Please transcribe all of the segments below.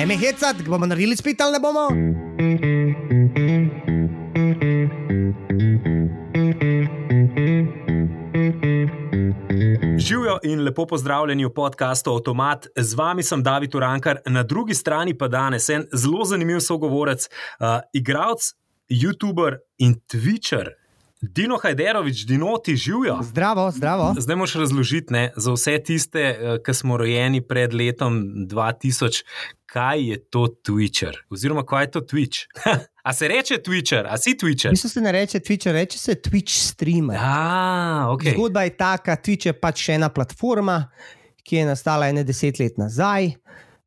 Ne me hecat, bomo naredili spet ali ne bomo? Živijo in lepo pozdravljeni v podkastu Automat. Z vami sem David Urankar, na drugi strani pa danes en zelo zanimiv sogovorec, uh, igralec, YouTuber in Twitcher. Dino Hajderovič, Dino, ti živijo. Zdravo, zdravo. Zdaj moš razložiti ne, za vse tiste, uh, ki smo rojeni pred letom 2000, kaj je to Twitcher, oziroma kaj je to Twitch. a se reče Twitcher, a si Twitcher? Mislim, se ne reče Twitcher, reče se Twitch streamer. Ah, okay. Zgodba je taka, Twitch je pač še ena platforma, ki je nastala ene deset let nazaj.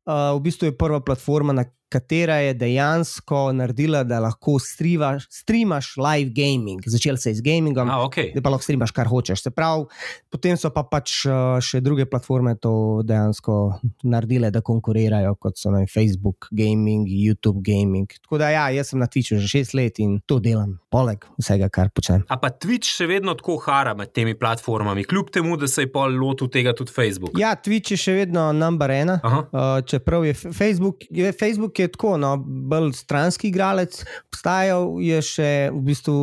Uh, v bistvu je prva platforma, na katera je dejansko naredila, da lahko strivaš, streamaš live gaming. Začel se je z gamingom, Ah, okay. da pa lahko streamaš, kar hočeš. Se pravi, potem so pa pač uh, še druge platforme to dejansko naredile, da konkurirajo, kot so vem, Facebook Gaming, YouTube Gaming. Tako da ja, jaz sem na Twitchu že šest let in to delam, poleg vsega, kar počnem. A pa Twitch še vedno tako hara med temi platformami, kljub temu, da se je pol lotil tega tudi Facebook. Ja, Twitch je še vedno number ena. Aha. Uh, čeprav je Facebook, je Facebook je tako, no, bolj stranski igralec, obstajal je še v bistvu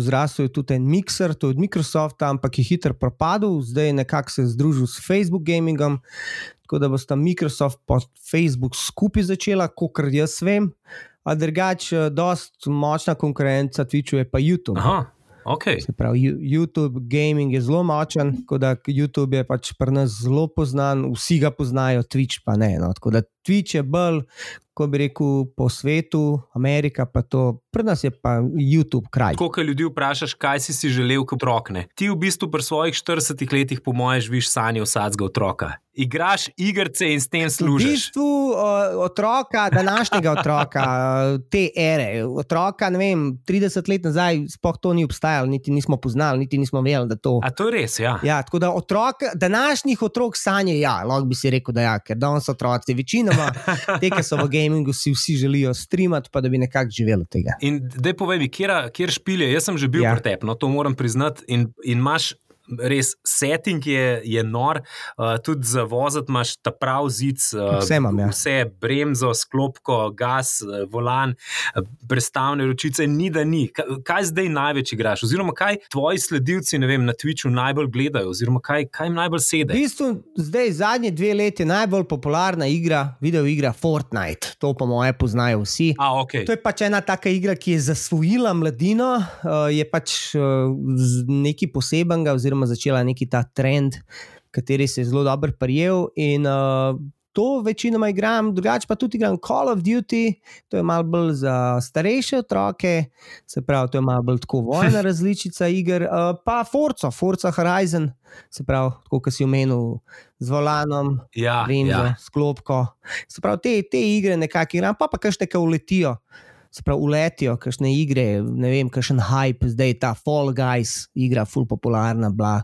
zrasel tudi en Mixer, to je od Microsofta, ampak je hitro propadel, zdaj je nekako se združil s Facebook Gamingom. Tako da bosta Microsoft in Facebook skupaj začela, kot jaz vem. A drugače, dost močna konkurenca Twitchu je pa YouTube. Aha, ok. Se pravi, YouTube gaming je zelo močen, tako da YouTube je pač pri nas zelo poznan, vsi ga poznajo, Twitch pa ne. No. Tako da Twitch je bolj, ko bi rekel, po svetu, Amerika pa to, pri nas je pa YouTube kraj. Ko ljudi vprašaš, kaj si si želel kot otrok, ne? ti v bistvu pri svojih 40 letih, po mojem, živiš sanje vsakega otroka. Igraš igrice in s tem V služiš. bistvu uh, otroka, današnjega otroka, te ere, otroka, ne vem, 30 let nazaj, sploh to ni obstajalo, niti nismo poznali, niti nismo vedeli, da to. A to je res, ja. Ja, tako da otrok, današnjih otrok sanje, ja, lahko bi si rekel, da ja, ker danes so otroci večinoma, te, ki so v gamingu, si vsi želijo streamati, pa da bi nekako živeli od tega. In da povej mi, kje špilje, jaz sem že bil Ja. ja. pri tebi, no to moram priznati. In, in imaš res setting, je, je nor, uh, tudi za voziti imaš ta prav zid, uh, Vse imam, ja. vse bremzo, sklopko, gas, uh, volan, prestavne ročice, ni da ni. Kaj, kaj zdaj največ igraš, oziroma kaj tvoji sledilci vem, na Twitchu najbolj gledajo, oziroma kaj, kaj jim najbolj V sede. bistvu zdaj zadnje dve leti je najbolj popularna igra, video igra Fortnite. To po moje poznajo vsi. A, ok. To je pač ena taka igra, ki je zasvojila mladino, uh, je pač uh, nekaj posebenega, oziroma začela neki ta trend, kateri se je zelo dobro prijel. In uh, to večinoma igram, drugače pa tudi igram Call of Duty, to je malo bolj za starejše otroke, se pravi, to je malo bolj tako vojna različica iger, uh, pa Forza, Forza Horizon, se pravi, tako kot si omenil, z volanom. Ja, Remzo, ja. sklopko. Se pravi, te, te igre nekako igram, pa pa kakšne, ki uletijo. Se pravi, uletijo, kakšne igre, ne vem, kakšen hype, zdaj ta Fall Guys, igra, full popularna, bila.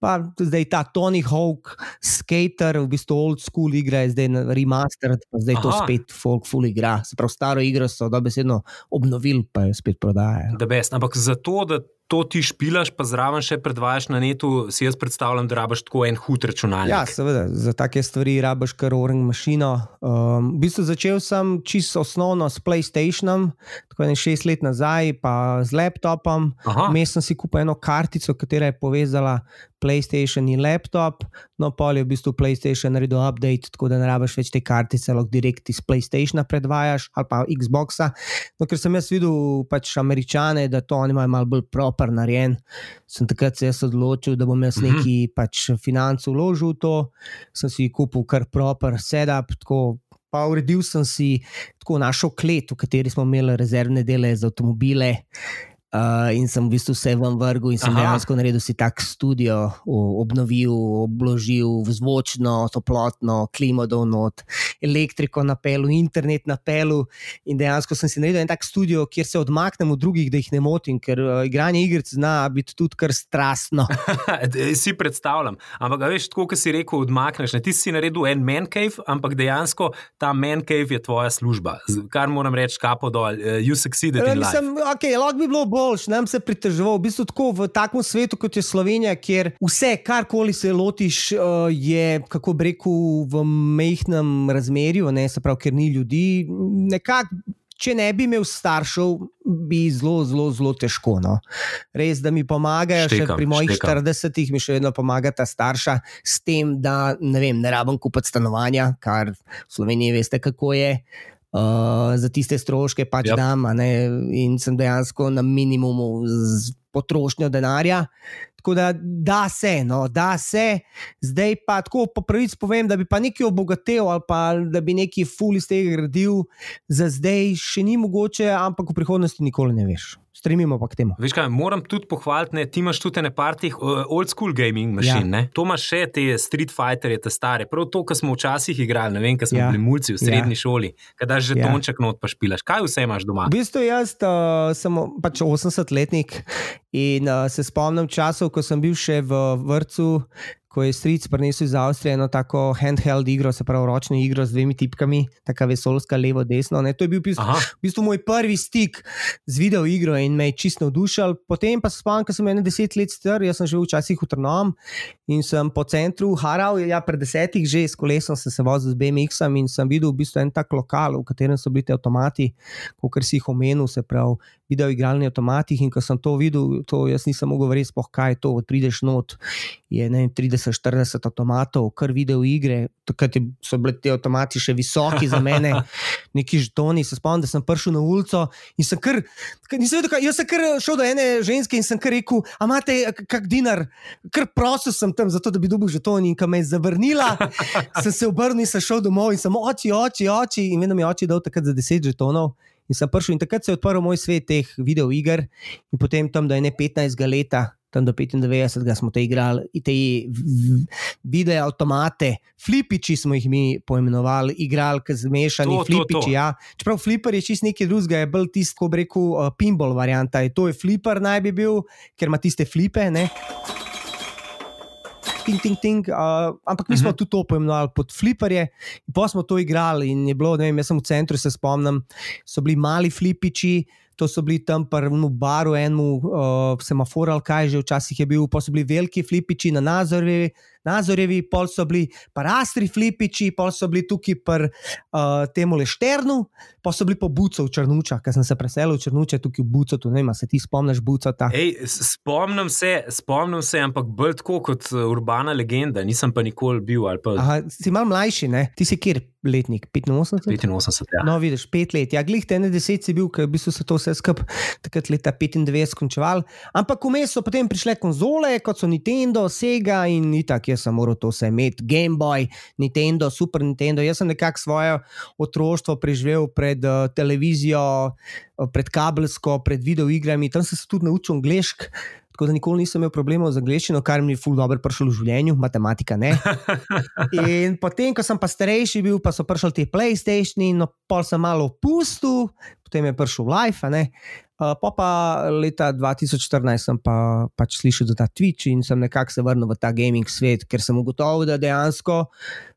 Pa zdaj ta Tony Hawk, skater, v bistvu old school igra, je zdaj remastered, pa zdaj to Aha. spet folk full igra. Se pravi, staro igro so dobesedno obnovili, pa jo spet prodajajo. Da best. Ampak za to, da to ti špilaš, pa zraven še predvajaš na netu, si jaz predstavljam, da rabaš tako en hud računalnik. Ja, seveda, za take stvari rabiš kar oring mašino. Um, v bistvu začel sem čisto osnovno s PlayStationom, tako en šest let nazaj, pa z laptopom. Vmes sem si kupil eno kartico, katera je povezala PlayStation in laptop. No, pol je v bistvu PlayStation naredil update, tako da ne rabiš več te kartice, lahko direkt iz PlayStationa predvajaš ali pa Xboxa. No, ker sem jaz videl pač američane, da to oni imajo malo bolj proper narejen. Sem takrat se odločil, da bom jaz Mhm. neki pač financ vložil v to, sem si kupil kar proper setup. Tako, Pa uredil sem si tako našo klet, v kateri smo imeli rezervne dele za avtomobile. Uh, in sem v bistvu vse vam vrgel, in sem Aha. dejansko naredil si tak studio, obnovil, obložil, zvočno, toplotno, klimo dol not, elektriko na pelu, internet na pelu. In dejansko sem si naredil en tak studio, kjer se odmaknem od drugih, da jih ne motim, ker uh, igranje igric zna biti tudi kar strastno. si predstavljam. Ampak, veš, tako kot si rekel, odmakneš. Ne? Ti si naredil en man cave, ampak dejansko ta man cave je tvoja služba. Kar moram reči, kapo dol, uh, you succeeded Ja, in life. Mislim, okay, lahko bi bilo bolj, boljš, nam se pritežoval. V bistvu tako v takem svetu, kot je Slovenija, kjer vse, karkoli se lotiš, uh, je, kako bi rekel, v mehkem razmerju, ne se pravi, ker ni ljudi. Nekako, če ne bi imel staršev, bi zelo, zelo, zelo težko. No. Res, da mi pomagajo, Štekam, še pri mojih štekam. 40-ih, mi še vedno pomaga ta starša s tem, da ne, vem, ne rabim kupiti stanovanja, kar v Sloveniji veste, kako je. Uh, za tiste stroške pač Yep. dam, ne, in sem dejansko na minimumu z potrošnjo denarja. Tako da, da se, no, da se, zdaj pa tako po pravici povem, da bi pa nekaj obogatil ali pa da bi nekaj ful iz tega gradil, za zdaj še ni mogoče, ampak v prihodnosti nikoli ne veš. Stremimo pa k temu. Veš kaj, moram tudi pohvaliti, ne, ti imaš tudi ene partih uh, old school gaming mašin. Ja. Ja. To imaš še te Street Fighterje, te stare. Prav to, kar smo včasih igrali, ne vem, kar smo Ja. bili mulci v srednji ja. šoli, kadar že Ja. tonček not pa špilaš. Kaj vse imaš doma? V bistvu jaz uh, sem pač 80-letnik in uh, se spomnim časov, ko sem bil še v vrtu. Ko je stric prinesel iz Avstrije eno tako handheld igro, se pravi ročno igro z dvemi tipkami, tako vesolska, levo, desno. Ne. To je bil v bistvu, moj prvi stik z video igro in me je čisto navdušil. Potem pa se spomnim, ko sem bil deset let star, jaz sem živel včasih v Trnom in sem po centru haral, ja, pred desetih že s kolesom sem se vozil z BMX-om in sem videl v bistvu en tak lokal, v katerem so bili ti avtomati, kot si jih omenil, se pravi, video igralni avtomati. In ko sem to videl, to jaz nisem mogel verjeti, spoh kaj je to, prideš not, je ne vem, 30-40 avtomatov, kar video igre, takrat so bili ti avtomati še visoki za mene, neki žtoni. Se spomnim, da sem prišel na ulico in sem kar, kar nisem vedel, kaj, jaz sem kar šel do ene ženske in sem kar rekel, a imate kak dinar, kar prosil sem tam, zato da bi dobil žeton in ko me je zavrnila, sem se obrnil in sem šel domov in sem oči, oči, oči in vedno mi je oči dal takrat za 10 žetonov. In sem prišel in takrat se je odprl moj svet teh videoiger, in potem tam do ene 15 leta, tam do 95 smo te igrali, te video avtomate, flipiči smo jih mi poimenovali, igralke zmešani, To, to, flipiči. to. Ja. Čeprav flipper je čist nekaj drugega, je bolj tisto, ko bi rekel, uh, pinball varianta. Je, to je flipper naj bi bil, ker ima tiste flipe. Ne? Ting, ting, ting, uh, ampak mi smo uh -huh. tudi to poimenovali pod fliperje. Pa smo to igrali in je bilo, ne vem, jaz sem v centru, se spomnim, so bili mali flipiči. To so bili tam prvemu baru, enemu uh, semaforu, ali kaj že včasih je bil, pa so bili veliki flipiči na Nazorjevi, Nazorjevi pol so bili pa rastri flipiči, pol so bili tukaj pri uh, temu lešternu, pa so bili po Bucu v Črnučah, ker sem se preselil v Črnuče, tukaj v Bucu, tu ne vem, se ti spomniš Bucota. Ej, spomnim se, spomnim se, ampak bolj tako kot uh, urbana legenda, nisem pa nikoli bil pa Aha, si mal mlajši, ne? Ti si kjer letnik, 85? 85. Ja. No, vidiš, pet let, ja, glih te ne deset si bil, ker v bistvu se to vse skupaj takrat leta 95 končeval. Ampak vmes so potem prišle konzole, kot so Nintendo, Sega in itak, jaz sem moral to vse imeti, Game Boy, Nintendo, Super Nintendo. Jaz sem nekako svoje otroštvo preživel pred uh, televizijo, uh, pred kabelsko, pred videoigrami, tam sem se tudi naučil angliško. Tako da nikoli nisem imel problemov z angliščino, kar mi je ful dobro prišlo v življenju, matematika ne. In potem, ko sem pa starejši bil, pa so prišli ti PlayStationi, no pol sem malo opustil, potem je prišel Life. ne. Uh, pa pa leta 2014 sem pa pač slišal za ta Twitch in sem nekako se vrnil v ta gaming svet, ker sem ugotovil, da dejansko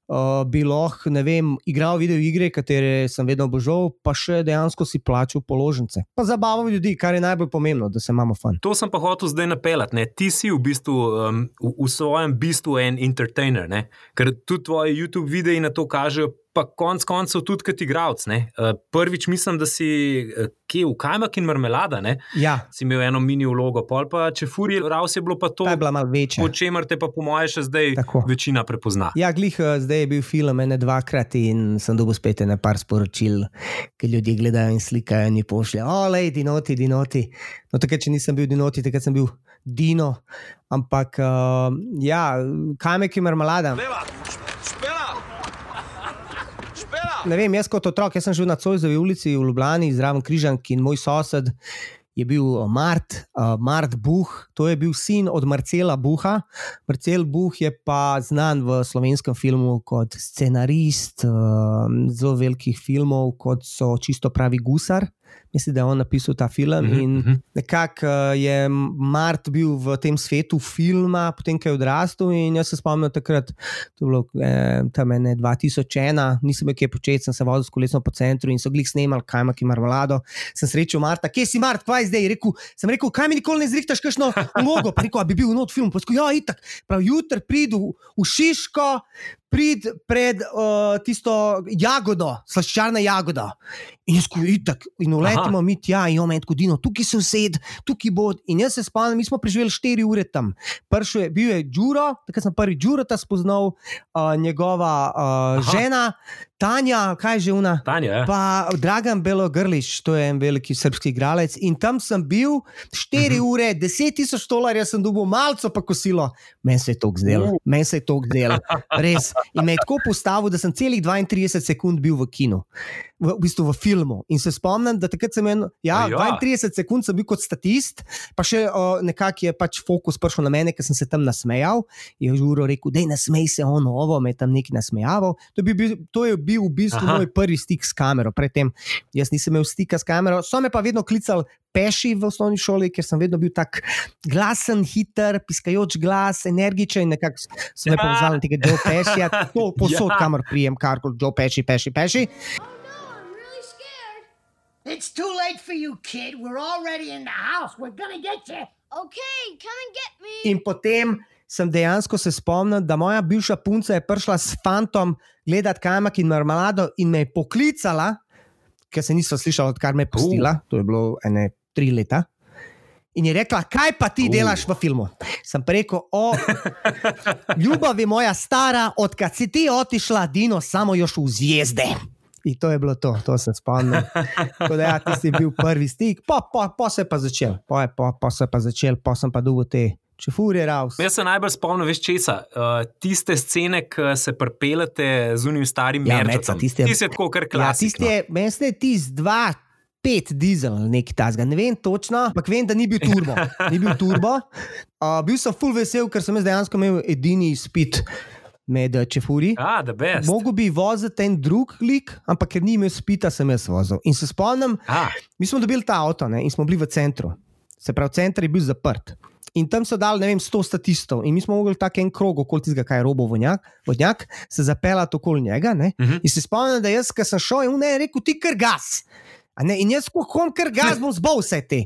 uh, bi lahko, ne vem, igral video igre, katere sem vedno obožal, pa še dejansko si plačal položnice. Pa zabaval ljudi, kar je najbolj pomembno, da se imamo fun. To sem pa hotel zdaj napeljati. Ne? Ti si v bistvu um, v, v svojem bistvu en entertainer, ne? ker tudi tvoji YouTube videi na to kažejo. Pa konec koncev tudi kot igralec. Uh, prvič mislim, da si uh, kje v Kajmak in Marmelada, ne? Ja, si imel eno mini vlogo, pol pa če furi, raus je bilo pa to, ta je bila malo večja. po čemer te pa po moje še zdaj Tako. večina prepozna. Ja, glih, eh, zdaj je bil film ene dvakrat in sem dobil spet ene par sporočil, ki ljudje gledajo in slikajo in mi pošljajo, olej, dinoti, dinoti. No, takrat, če nisem bil dinoti, takrat sem bil Dino. Ampak, uh, ja, kamek je marmelada. Leva, Ne vem, jaz kot otrok, jaz sem živel na Cojzovi ulici v Ljubljani, zraven Križank in moj sosed je bil uh, Mart, uh, Mart Buh, to je bil sin od Marcela Buha. Marcel Buh je pa znan v slovenskem filmu kot scenarist uh, zelo velikih filmov, kot so Čisto pravi gusar. Mislim, da je on napisal ta film. Mhm, In mhm. nekako uh, je Mart bil v tem svetu filma, potem ko je odrastel. In jaz se spomnim takrat, to je bilo eh, tam ene 2001, nisem bil kje početi, sem se vozil s kolesom po centru in so glih snemali kajmak in marmelado. Sem srečal Marta, kje si Mart, kaj zdaj? Rekel, sem rekel, kaj mi nikoli ne zrihtaš, kakšno vlogo. Pa rekel, bi bil not film. Posko, ja, itak. Prav jutri pridu v Šiško, prid pred uh, tisto jagodo, slaščarna jagoda. In jaz itak, in uletimo mi tja, in omen tako dino, tukaj se used, tukaj bo. In jaz se spomnim, mi smo preživeli 4 ure tam. Prvi je bil je Đuro, takrat sem prvi Đuro ta spoznal, uh, njegova uh, Aha. žena, Tanja, kaj je že una. Tanja, ja. Pa Dragan Belogrlič, to je en veliki srpski igralec. In tam sem bil 4 Mhm. ure, 10 tisoč dolarjev sem dobil, malce pa kosilo. Meni se je to zdelo, Uh. meni se je to zdelo, res. In me je tako postavil, da sem celih 32 sekund bil v kinu, v, v bistvu v filmu. In se spomnim, da takrat sem imel, ja, ja. 32 sekund sem bil kot statist, pa še uh, nekako je pač fokus prišel na mene, ker sem se tam nasmejal. Je žuro rekel, da ne smej se on ovo, me je tam neki nasmejaval. To, bi bil, to je bil v bistvu Aha. moj prvi stik s kamero. Predtem jaz nisem imel stika s kamero, so me pa vedno klicali. Peši v osnovni šoli, ker sem vedno bil tako glasen, hiter, piskajoč glas, energičen. Nekako sem Ja. povezal na tega Joe Pešija, to posod, Ja. kamor prijem, karkoli Joe Peši, Peši, Peši. It's too late for you, kid. We're already in the house. We're gonna get you. Okay, come and get me. In potem sem dejansko se spomnil, da moja bivša punca je prišla s fantom gledati kajmak in marmelado in me je poklicala, ker se nisem slišal, odkar me je pustila. Uh. To je bilo ene tri leta. In je rekla, kaj pa ti Uh. delaš v filmu? Sem rekel, o, ljubav je moja stara, odkar si ti otišla, Dino, samo još v zvezde. In to je bilo to, to se spomnim. Tako da, ja, tisti je bil prvi stik, pa, pa, pa se je pa začel, pa, pa, pa se je pa začel, pa sem pa dolgo te čefurje raus. Jaz se najbolj spomnim, veš česa. Uh, tiste scene, ki se prepelete z unim starim Ja, Mercedom. Meca, tiste je- tako kar Ja, klasik. tisti je, meni se tisti dva. Pet dizel, nekaj tasga, ne vem točno, ampak vem, da ni bil turbo. Ni bil turbo. Uh, bil sem full vesel, ker sem jaz dejansko imel edini izpit med eh, čefuri. Ah. Mogoče bi vozil en drug lik, ampak ker ni imel spita, sem jaz vozil. In se spomnim, Ah, mi smo dobili ta avto ne, in smo bili v centru. Se pravi, center je bil zaprt. In tam so dali, ne vem, 100 statistov, in mi smo mogli tak en krog, okoli tistega, kaj je robo vodnjak, vodnjak se zapeljati okoli njega. Ne? uh -huh. In se spomnim, da jaz, ki sem šel, in on je rekel, ti kar gas. A Ne, in jaz, ko hom kar gas, bom zbal vse te.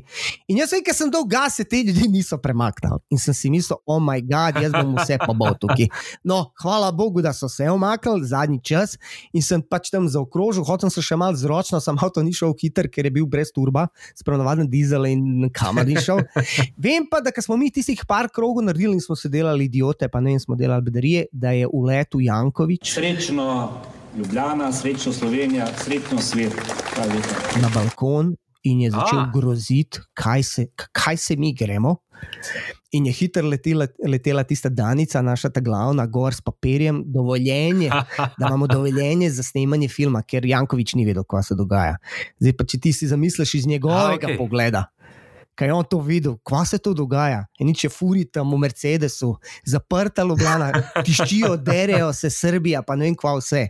In jaz, ki sem dal gas, se te ljudi niso premaknili. In sem si mislil, oh moj bog, jaz bom vse pobal tukaj. No, hvala Bogu, da so se omaknili zadnji čas in sem pač tam zaokrožil, hotel sem še malo zročno, sem avto ni šel hiter, ker je bil brez turba, spravo navaden dizel in kamor ni šel. Vem pa, da ko smo mi tistih par krogov naredili in smo se delali idiote, pa ne vem, smo delali bedarije, da je v letu Jankovič. Srečno Ljubljana, srečno Slovenija, srečno svet. Na balkon in je začel A. groziti, kaj se, kaj se mi gremo. In je hitro letela, letela tista Danica, naša ta glavna, gor s papirjem, dovoljenje, da imamo dovoljenje za snemanje filma, ker Jankovič ni vedel, kaj se dogaja. Zdaj pa, če ti si zamisliš iz njegovega A, okej. pogleda. Kaj je on to videl, kva se to dogaja? In če furi tam v Mercedesu, zaprta Ljubljana, tiščijo, derejo se Srbija, pa ne vem kva vse.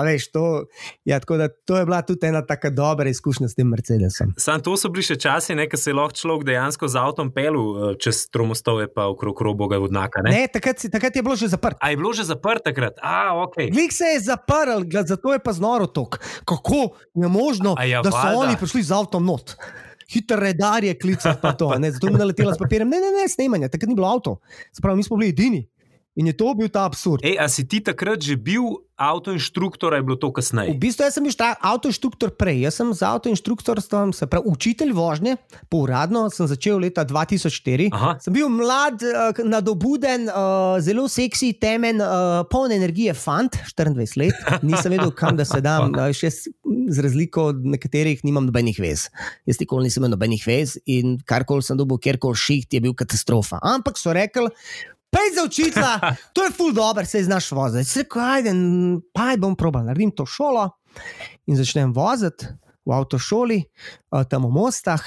A veš, to, ja, da, to je bila tudi ena tako dobra izkušnja s tem Mercedesom. Sam to so bili še časi, ne, ko se je lahko človek dejansko z avtom pelil čez tromostove, pa okrog roboga vodnaka. Ne? Ne, takrat, takrat je bilo že zaprto. A je bilo že zaprt takrat? A, ok. Glik se je zaprl, zato je pa znoro tok. Kako je možno, A ja, da so valjda. oni prišli z avtom not? Hiter redar je klical pa to, ne, zato je naletela s papirjem. Ne, ne, ne, snemanje, takrat ni bilo avto. Sprav, mi smo bili edini. In je to bil ta absurd. Ej, a si ti takrat že bil avtoinštruktor, ali je bilo to V kasneje? bistvu jaz sem bil avtoinštruktor prej. Jaz sem z avtoinštruktorstvom, se pravi, učitelj vožnje, po uradno sem začel leta 2004. Aha. Sem bil mlad, eh, nadobuden, eh, zelo seksi, temen, eh, poln energije, fant, 24 let. Nisem vedel, kam da se dam. Še z razliko od nekaterih nimam nobenih vez. Jaz nikoli nisem imel nobenih vez in karkoli sem dobil, kjerkoli šiht, je bil katastrofa. Ampak so rekli. Pej za učitla, to je ful dobro, se znaš voziti. Se rekel, ajde, pa bom probal, naredim to šolo in začnem voziti v avtošoli, eh, tam v mostah.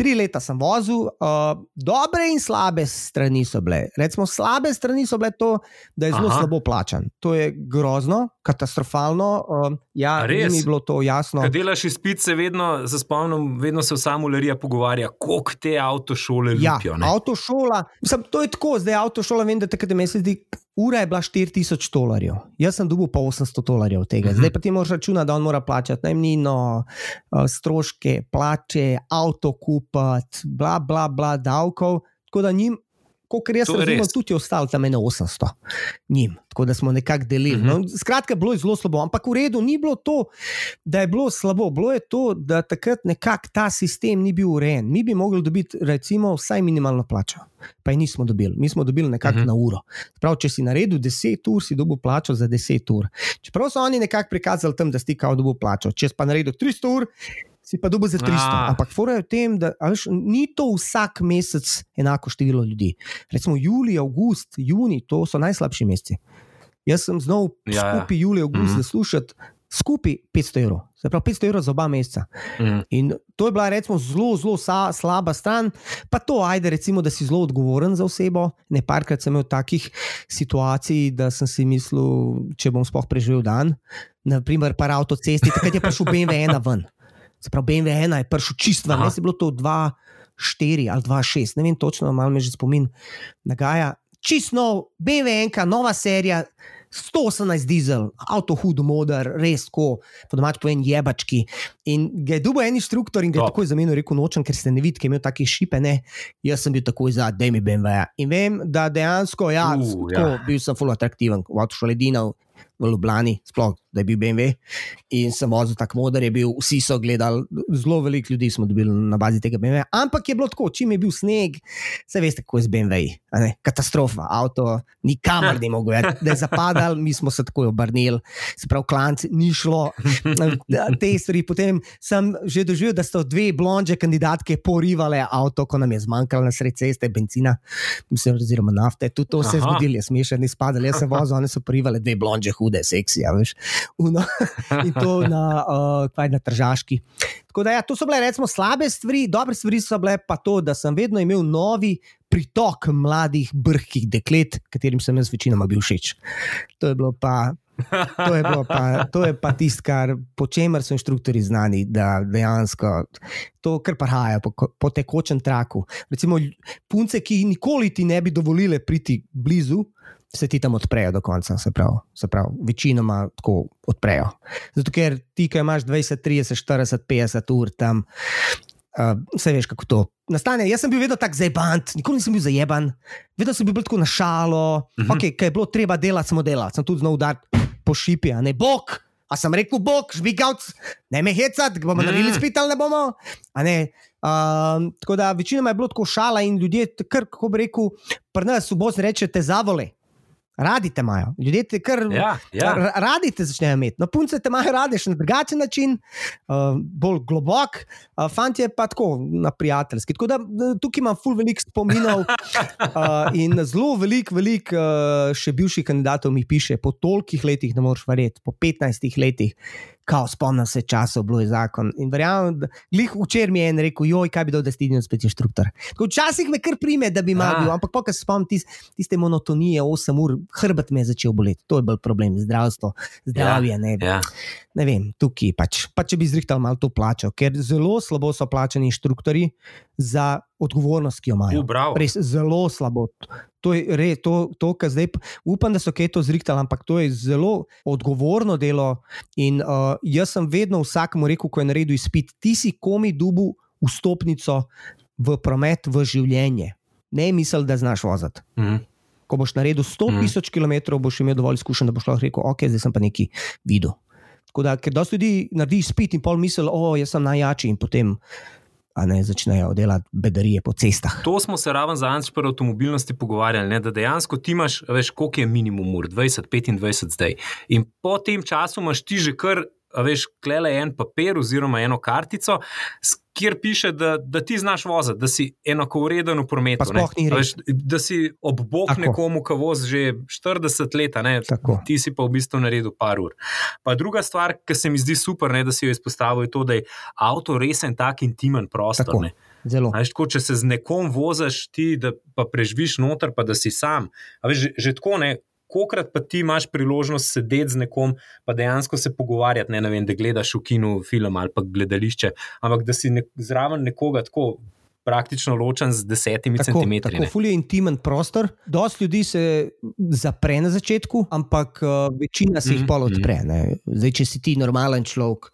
tri leta sem vozil, uh, dobre in slabe strani so bile. Recimo, slabe strani so bile to, da je zelo. Aha. slabo plačan. To je grozno, katastrofalno. Uh, ja, res? ni bilo to jasno. Ko delaš izpit, se vedno, se spomnim, vedno se vsa mularija pogovarja, koliko te avtošole Ja, lupijo. ne. avtošola, mislim, to je tako, zdaj avtošola, vem, da takrat meni se zdi, ura je bila 4000 dolarjev, jaz sem dobil pa 800 dolarjev tega. Mhm. Zdaj pa ti moraš računati, da on mora plačati najmnino, eh, stroške, plače, avto kupiti, bla, bla, bla, davkov. Tako da njim, kot jaz razumem, tudi je ostalo tam ene 800 njim, tako da smo nekako delili. Mhm. No, skratka, bilo je zelo slabo, ampak v redu ni bilo to, da je bilo slabo, bilo je to, da takrat nekako ta sistem ni bil urejen. Mi bi mogli dobiti, recimo, vsaj minimalno plačo, pa je nismo dobili. Mi smo dobili nekako Mhm. uh -huh. na uro. Prav, če si naredil 10 ur, si dobil plačo za 10 ur. Čeprav so oni nekako prikazali tam, da si kao dobil plačo. Če si pa naredil 300 ur, si pa dobil za 300. Ah. Ampak fora je v tem, da veš, ni to vsak mesec enako število ljudi. Recimo julij, avgust, juni, to so najslabši meseci. Jaz sem znal Ja, ja, ja. skupaj julij, avgust mm -hmm. zaslušati skupaj 500 evrov. Se pravi, 500 evrov za oba meseca. Mhm. In to je bila recimo zelo, zelo sa, slaba stran. Pa to, ajde, recimo, da si zelo odgovoren za osebo. Ne parkrat sem imel takih situacij, da sem si mislil, če bom sploh preživel dan. Naprimer, par avtocesti, takrat je prišel BMW 1 ven. Se pravi, BMW 1 je prišel čist ven, ne si bilo to 2-4 ali 2-6, ne vem točno, malo me že spomin nagaja. Čist nov, BMW 1, nova serija. 118 dizel, avto hudo moder, res tako, po domač povem, jebački. In ga je dubo en inštruktor in ga je Top. takoj za meno rekel: Nočem, ker ste ne vidite, ker je imel take šipe. Ne. Jaz sem bil takoj za, da mi BMW. -ja. In vem, da dejansko, ja, Uh, tako, ja. bil sem full atraktiven, v avtošoli Dinov. V Ljubljani, sploh, da je bil BMW. In sem vozil tako moder, je bil, vsi so gledali, zelo veliko ljudi smo dobili na bazi tega BMW. Ampak je bilo tako, čim je bil sneg, se veste, kako je z BMW. a ne, Katastrofa, avto, nikamor ni mogel, da je zapadal, mi smo se takoj obrnili, se pravi, klanc ni šlo, te stvari. Potem sem že doživel, da so dve blonde kandidatke porivale avto, ko nam je zmanjkalo na sred ceste benzina, mislim, oziroma nafte. Tudi to se je Aha. zgodilo, je smešno, ni spadalo. Jaz sem vozil, one so porivale dve blonde, hude, seksi, a veš. Uno, in to na, uh, kaj, na tržaški. Tako da, ja, to so bile recimo slabe stvari, dobre stvari so bile pa to, da sem vedno imel novi pritok mladih, brhkih deklet, katerim sem jaz večinoma bil všeč. To je bilo pa. To je, pa, to je pa tisto, kar, po čemer so inštruktori znani, da dejansko to kar prahaja po, po tekočem traku. Recimo, punce, ki nikoli ti ne bi dovolile priti blizu, se ti tam odprejo do konca. Se pravi, se pravi večinoma tako odprejo. Zato, ker ti, ki imaš 20, 30, 40, 50 ur tam. Uh, vse veš, kako to nastane. Jaz sem bil vedno tako zajeban, nikoli nisem bil zajeban, vedno sem bil bolj tako na šalo. Uh Mhm. -huh. okay, Kaj je bilo treba delati, smo delali. Sem tudi znal udariti po šipi, a ne bog. A sem rekel, bog, žvigavc, ne me hecati, bomo Mm. naredili spet ali ne bomo. Ne. Um, tako da večinoma je bilo tako šala in ljudje, kar, kako bi rekel, pri nas v Bosni rečete zavole. Radi te imajo, ljudje te kar Ja, ja. ra- radi te začnejo imeti. No, punce te imajo radi še na drugačen način, uh, bolj globok, uh, fantje pa tako na prijateljski. Tako da tukaj imam full velik spominov uh, in zelo velik, velik uh, še bivših kandidatov mi piše, po tolikih letih, ne moreš verjeti, po 15 letih. Kao, spomnim se časov, bilo je zakon. In verjamem, glih včeraj mi je en rekel, joj, kaj bi dal, da si spet inštruktor. Tako včasih me kar prime, da bi Ah. imel, ampak pa, ko se spomnim tis, tiste monotonije, 8 ur, hrbet me je začel boleti. To je bolj problem, zdravstvo, zdravje. Ne, Ja. ne vem, tukaj pač. Pa če bi zrihtal malo to plačo, ker zelo slabo so plačani inštruktori za odgovornost, ki jo imajo. U, bravo. Res zelo slabo. To je res, to, to kar zdaj upam, da so kaj to zrihtali, ampak to je zelo odgovorno delo. In uh, jaz sem vedno vsakemu rekel, ko je naredil izpit, ti si komi dubu vstopnico v promet, v življenje. Ne misel, da znaš voziti. Mhm. Ko boš naredil 100 Mhm. tisoč km, boš imel dovolj izkušenj, da boš lahko rekel, ok, zdaj sem pa nekaj videl. Tako da, ker dosti ljudi naredi izpit in pol misel, o, jaz sem najjači in potem. A ne začnejo delati bedarije po cestah. To smo se raven za Anč pri avtomobilnosti pogovarjali, ne, da dejansko ti imaš, veš, koliko je minimum ur, 20, 25 zdaj. In po tem času imaš ti že kar, a veš, klele en papir oziroma eno kartico, kjer piše, da, da ti znaš voziti, da si enakovreden v prometu. Veš, da si ob bok Tako. nekomu, ki vozi že 40 let, ti si pa v bistvu naredil par ur. Pa druga stvar, ki se mi zdi super, ne, da si jo izpostavil, je to, da je avto res en tak intimen prostor. Tako. Ne. Zelo. Veš, tako, če se z nekom voziš, ti da pa preživiš noter, pa da si sam. A Veš, že, že tako ne. Kokrat pa ti imaš priložnost sedeti z nekom, pa dejansko se pogovarjati, ne, ne vem, da gledaš v kinu film ali pa gledališče, ampak da si ne, zraven nekoga tako praktično ločen z desetimi Tako, centimetri. tako ful je intimen prostor. Dosti ljudi se zapre na začetku, ampak uh, večina se jih Mhm, pol mhm. odpre. ne. Zdaj, če si ti normalen človek,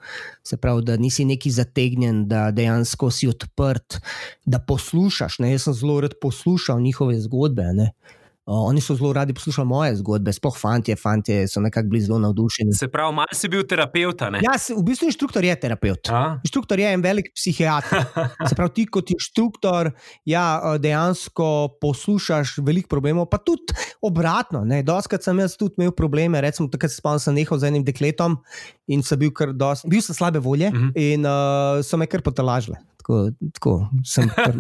se pravi, da nisi neki zategnjen, da dejansko si odprt, da poslušaš. Ne. Jaz sem zelo rad poslušal njihove zgodbe. Ne. Uh, oni so zelo radi poslušali moje zgodbe, sploh fantje, fantje so nekako bili zelo navdušeni. Se pravi, malo si bil terapeuta. ne? Ja, se, v bistvu inštruktor je terapeut. A? Inštruktor je en velik psihiater. Se pravi, ti kot inštruktor ja, dejansko poslušaš veliko problemov, pa tudi obratno. Doskrat sem jaz tudi imel probleme, recimo takrat se spomnim, sem nehal z enim dekletom in sem bil kar dosti, bil sem slabe volje Mhm. in uh, so me kar potolažile. Tako, tako sem kar.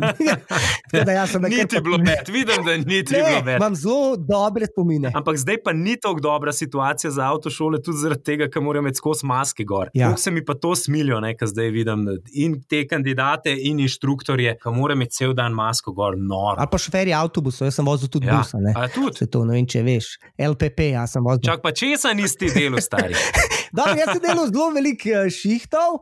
tako da jaz sem me Ni kar ti bilo več, vidim, da ni ti Ne, bilo več. Imam zelo dobre spomine. Ampak zdaj pa ni tako dobra situacija za avtošole, tudi zaradi tega, ker morajo imeti skozi maske gor. Ja. Ja. Se mi pa to smilijo, ker zdaj vidim in te kandidate, in inštruktorje, ki morajo imeti cel dan masko gor, noro. Ali pa šoferji avtobusov, jaz sem vozil tudi Ja. busa. ne. A tudi? Se to ne vem, če veš. LPP, jaz sem vozil. Čak pa česa nisi delal, stari? Dobro, jaz sem delal zelo veliko eh, šihtov,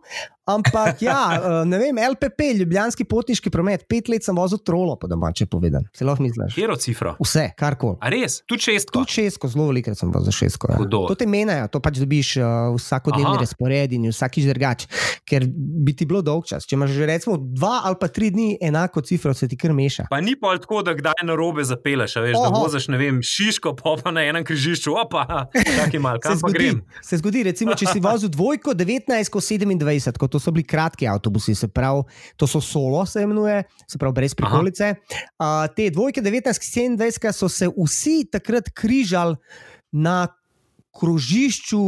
ampak ja, eh, ne vem, LPP, Ljubljanski potniški promet, pet let sem vozil trolo, po domače povedano. Se lahko misliš? Kjero cifro? Vse, karkoli. A res? Tudi šestko? Tudi šestko, zelo veliko sem vozil šestko. Ja. Hudo. To te menjajo, to pač dobiš uh, vsakodnevni razpored in vsakič drugač, ker bi ti bilo dolg čas. Če imaš že recimo dva ali pa tri dni enako cifro, se ti kar meša. Pa ni pa tako, da kdaj na robe zapeleš, veš, da Oho. voziš, ne vem, šiško, pa pa na enem križišču, opa, taki mal, kam pa grem. se zgodi, recimo, če si vozil dvojko, 19, ko 27, ko to so bili kratki avtobusi, se pravi, to so solo, se imenuje, se pravi, brez prikolice. Uh, te dvojke, 19, 27, so se vsi takrat križali na krožišču,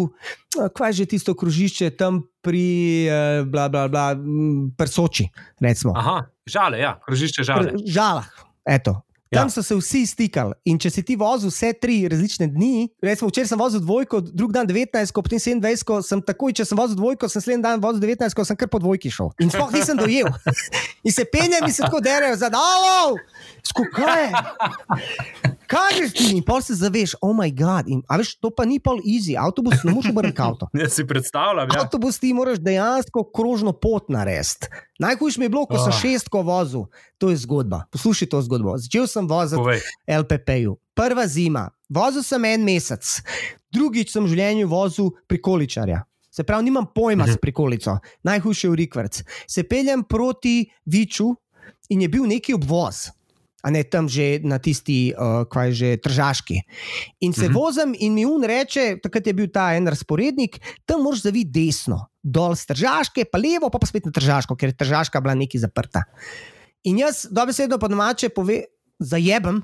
kaj je že tisto krožišče tam pri, eh, bla, bla, bla, prsoči, recimo. Aha, žale, ja, krožišče žale. Pr- Žalah, eto. Tam Ja. so se vsi stikali. In če si ti vozil vse tri različne dni, recimo včeraj sem vozil dvojko, drug dan 19, potem 27, sem takoj, če sem vozil dvojko, sem naslednji dan vozil 19, sem kar po dvojki šel. In sploh nisem dojel. In se penjem in se tako derajo za dalo, greš ti? In pol se zaveš, oh moj bog. In, a veš, to pa ni pol easy, avtobus ne moreš obrniti avto. Jaz si predstavljam, ja. Avtobus ti moraš dejansko krožno pot narediti. Najhujše mi je bilo, ko sem Ah. šestko vozil. To je zgodba. Poslušaj to zgodbo. Začel sem voziti. LPP-ju. Prva zima, vozil sem en mesec, drugič sem v življenju vozil prikoličarja. Se pravi, nimam pojma s prikolico, najhujše v Rikvrc. Se peljem proti Viču in je bil neki obvoz. A ne tam že na tisti, uh, kaj že tržaški. In se uh -huh. vozim, in mi un reče, takrat je bil ta en razporednik, tam moraš zaviti desno, dol z tržaške, pa levo, pa, pa spet na tržaško, ker je tržaška bila neki zaprta. In jaz, dobesedno po domače, pove, zajebem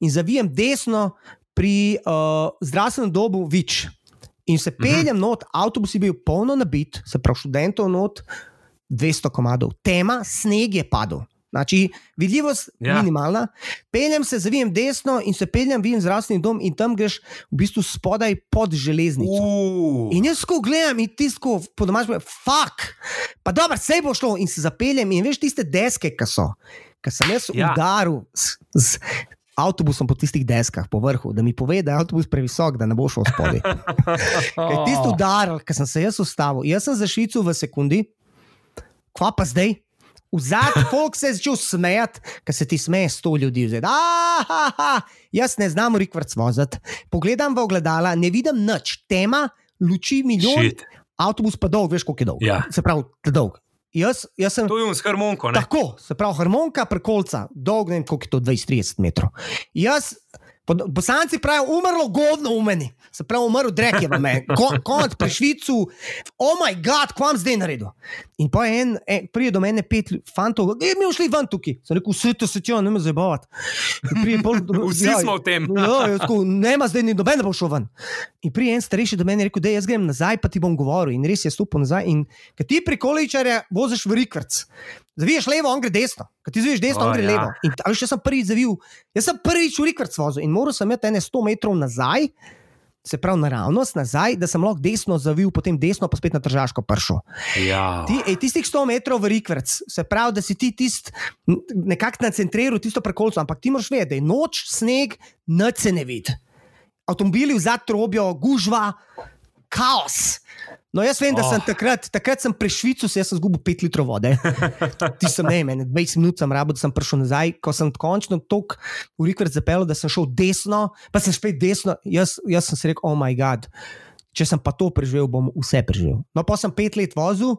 in zavijem desno pri uh, zdravstvenem domu Vič. In se peljem not, avtobus je bil polno nabit, se pravi, študentov not, 200 komadov, tema, sneg je padel. Znači, vidljivost je Ja. minimalna. Peljem se, zavijem desno in se peljem, vidim zdravstveni dom in tam greš v bistvu spodaj pod železnico. Uh, In jaz ko gledam in tisko po domačem, fuk, pa dobro, vse bo šlo in se zapeljem in veš tiste deske, ki so, ki sem jaz Ja. udaril z, z avtobusom po tistih deskah po vrhu, da mi pove, da je avtobus previsok, da ne bo šel spodaj. Ker je tisto udaril, ker sem se jaz ustavil. Jaz sem zašvical v sekundi, kva pa zdaj? V zadnji folk se je začel smejati, ker se ti smeje sto ljudi. Zdaj, "Ahaha, Jaz ne znam rikvrc voziti. Pogledam v ogledala, ne vidim nič, tema, luči milijon, Shit. avtobus pa dolg, veš koliko je dolg. Ja. Se pravi, dolg. Jaz, jaz sem. To je un s harmonko, ne? Tako, se pravi, harmonika prekolca, dolg ne vem, koliko je to 20-30 metrov. Jaz, bosanci pravijo, umrlo govno v meni, se pravi, umrl drek je v meni, Ko, konc pri Švicu, oh moj bog, kvam zdaj naredil. In pa en, en pride do mene pet fantov, e, mi šli ven tukaj, sem rekel, vse to se ti, ne me zabavati. Vsi smo v tem. Ja, jaz tako, nema zdaj, ni noben ne bo šel ven. In prije en starejši do mene je rekel, da jaz grem nazaj, pa ti bom govoril. In res je stopil nazaj. In ti pri količarju voziš v rikvrc, zaviješ levo, on gre desno. Ker ti zaviješ desno, O, on gre ja. levo. In veš, jaz sem prvič zavil, jaz sem prvič v rikvrc vozil in moral sem imeti ene 100 metrov nazaj. se pravi naravnost nazaj, da sem lahko desno zavil, potem desno, pa spet na tržaško pršo. Ja. Ti, ej, tistih 100 metrov v Rikverc, se pravi, da si ti tist, nekako na centru, tisto prekolco, ampak ti moraš vedeti, da je noč, sneg, noč se ne vidi. Avtomobili vzad trobijo, gužva, kaos. No, jaz vem, da sem Oh. takrat, takrat sem pri Švicu, jaz sem zgubil 5 litrov vode. Ti sem ne, meni 20 minut sem rabo, da sem prišel nazaj, ko sem končno tok v Rikverc zapeljal, da sem šel desno, pa sem spet desno. Jaz, jaz sem si rekel, oh moj bog, če sem pa to preživel, bom vse preživel. No, pa sem pet let vozil.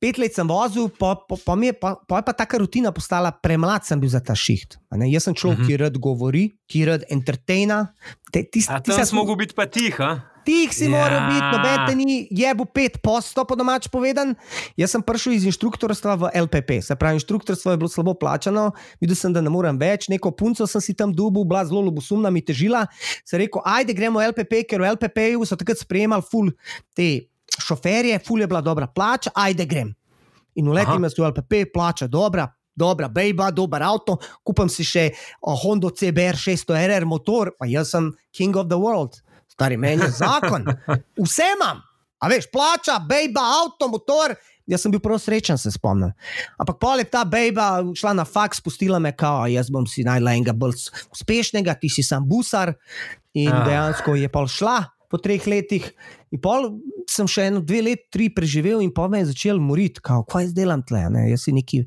Pet let sem vozil, pa, pa, pa, je, pa, pa je pa taka rutina postala, premlad sem bil za ta šiht. Jaz sem človek, uh -huh. ki rad govori, ki rad entertaina. Tam smo mogli biti pa tiha. Tih si Ja. ja. mora biti, noben te ni jebu pet posto, po domač povedan. Jaz sem prišel iz inštruktorstva v LPP, se pravi, inštruktorstvo je bilo slabo plačano, videl sem, da ne morem več, neko punco sem si tam dubu, bila zelo ljubosumna, mi težila. Se rekel, ajde, gremo v LPP, ker v LPP-ju so takrat sprejemali ful te šoferje, ful je bila dobra plača, ajde grem. In uletim Aha. jaz v LPP, plača dobra. Dobra, bejba, dober avto, kupam si še uh, Honda CBR 600 RR motor, pa jaz sem king of the world. Stari meni je zakon, vse imam. A veš, plača, bejba, avto, motor. Jaz sem bil prav srečen, se spomnim. Ampak pol je ta bejba šla na faks, pustila me, kao, jaz bom si najla enega bolj uspešnega, ti si sam busar. In Ah. dejansko je pol šla po treh letih. In pol sem še eno, dve leti, tri preživel, in pa me je začel moriti, kao, kaj jaz delam tle. Ne? Jaz si neki.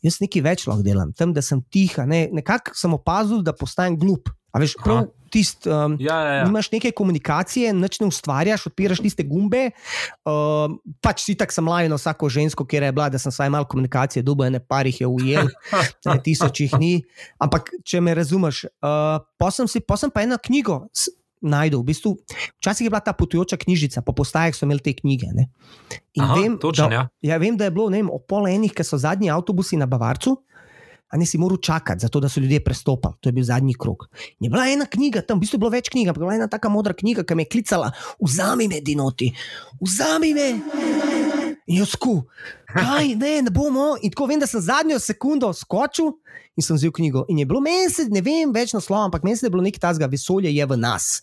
Jaz nekaj več lahko delam, tam, da sem tiha. Ne, nekako sem opazil, da postanem glup. A veš, prav tisti. Um, Ja, ja, ja. Nimaš neke komunikacije, nič ne ustvarjaš, odpiraš tiste gumbe. Uh, pač si tako sem lajal na vsako žensko, kjer je bila, da sem vsaj malo komunikacije, dubo ene parih je ujel, ne, tisoč jih ni. Ampak če me razumeš, uh, pa sem si, pa sem pa eno knjigo. Najdel. V bistvu, včasih je bila ta potujoča knjižica, po postajah so imeli te knjige. Ne? In Aha, vem, točno, da, ja. ja, vem, da je bilo ne vem, ob pol enih, ki so zadnji avtobusi na Bavarcu, a ne si moral čakati, zato da so ljudje prestopali. To je bil zadnji krok. In je bila ena knjiga, tam v bistvu je bilo več knjig, ampak je bila ena taka modra knjiga, ki me je klicala: Vzami me, Dinoti, vzami me. In jaz ku, kaj, ne, ne bomo. In tako vem, da sem zadnjo sekundo skočil in sem vzel knjigo. In je bilo meni, ne vem več naslova, ampak meni je bilo nekaj tazga, vesolje je v nas.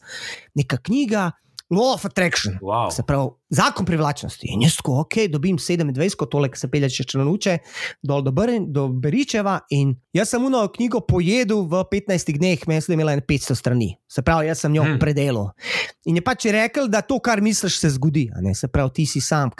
Neka knjiga, Law of Attraction. Wow. Se pravi, zakon privlačnosti. In jaz, ko ok, dobim 27, tole, ki se pelje čez črnuče, dol do, Br do Beričeva. In jaz sem uno knjigo pojedel v 15 dneh, meni je imela 500 strani. Se pravi, jaz sem jo Hmm. predelal. In je pač rekel, da to, kar misliš, se zgodi. Se pravi, ti si sam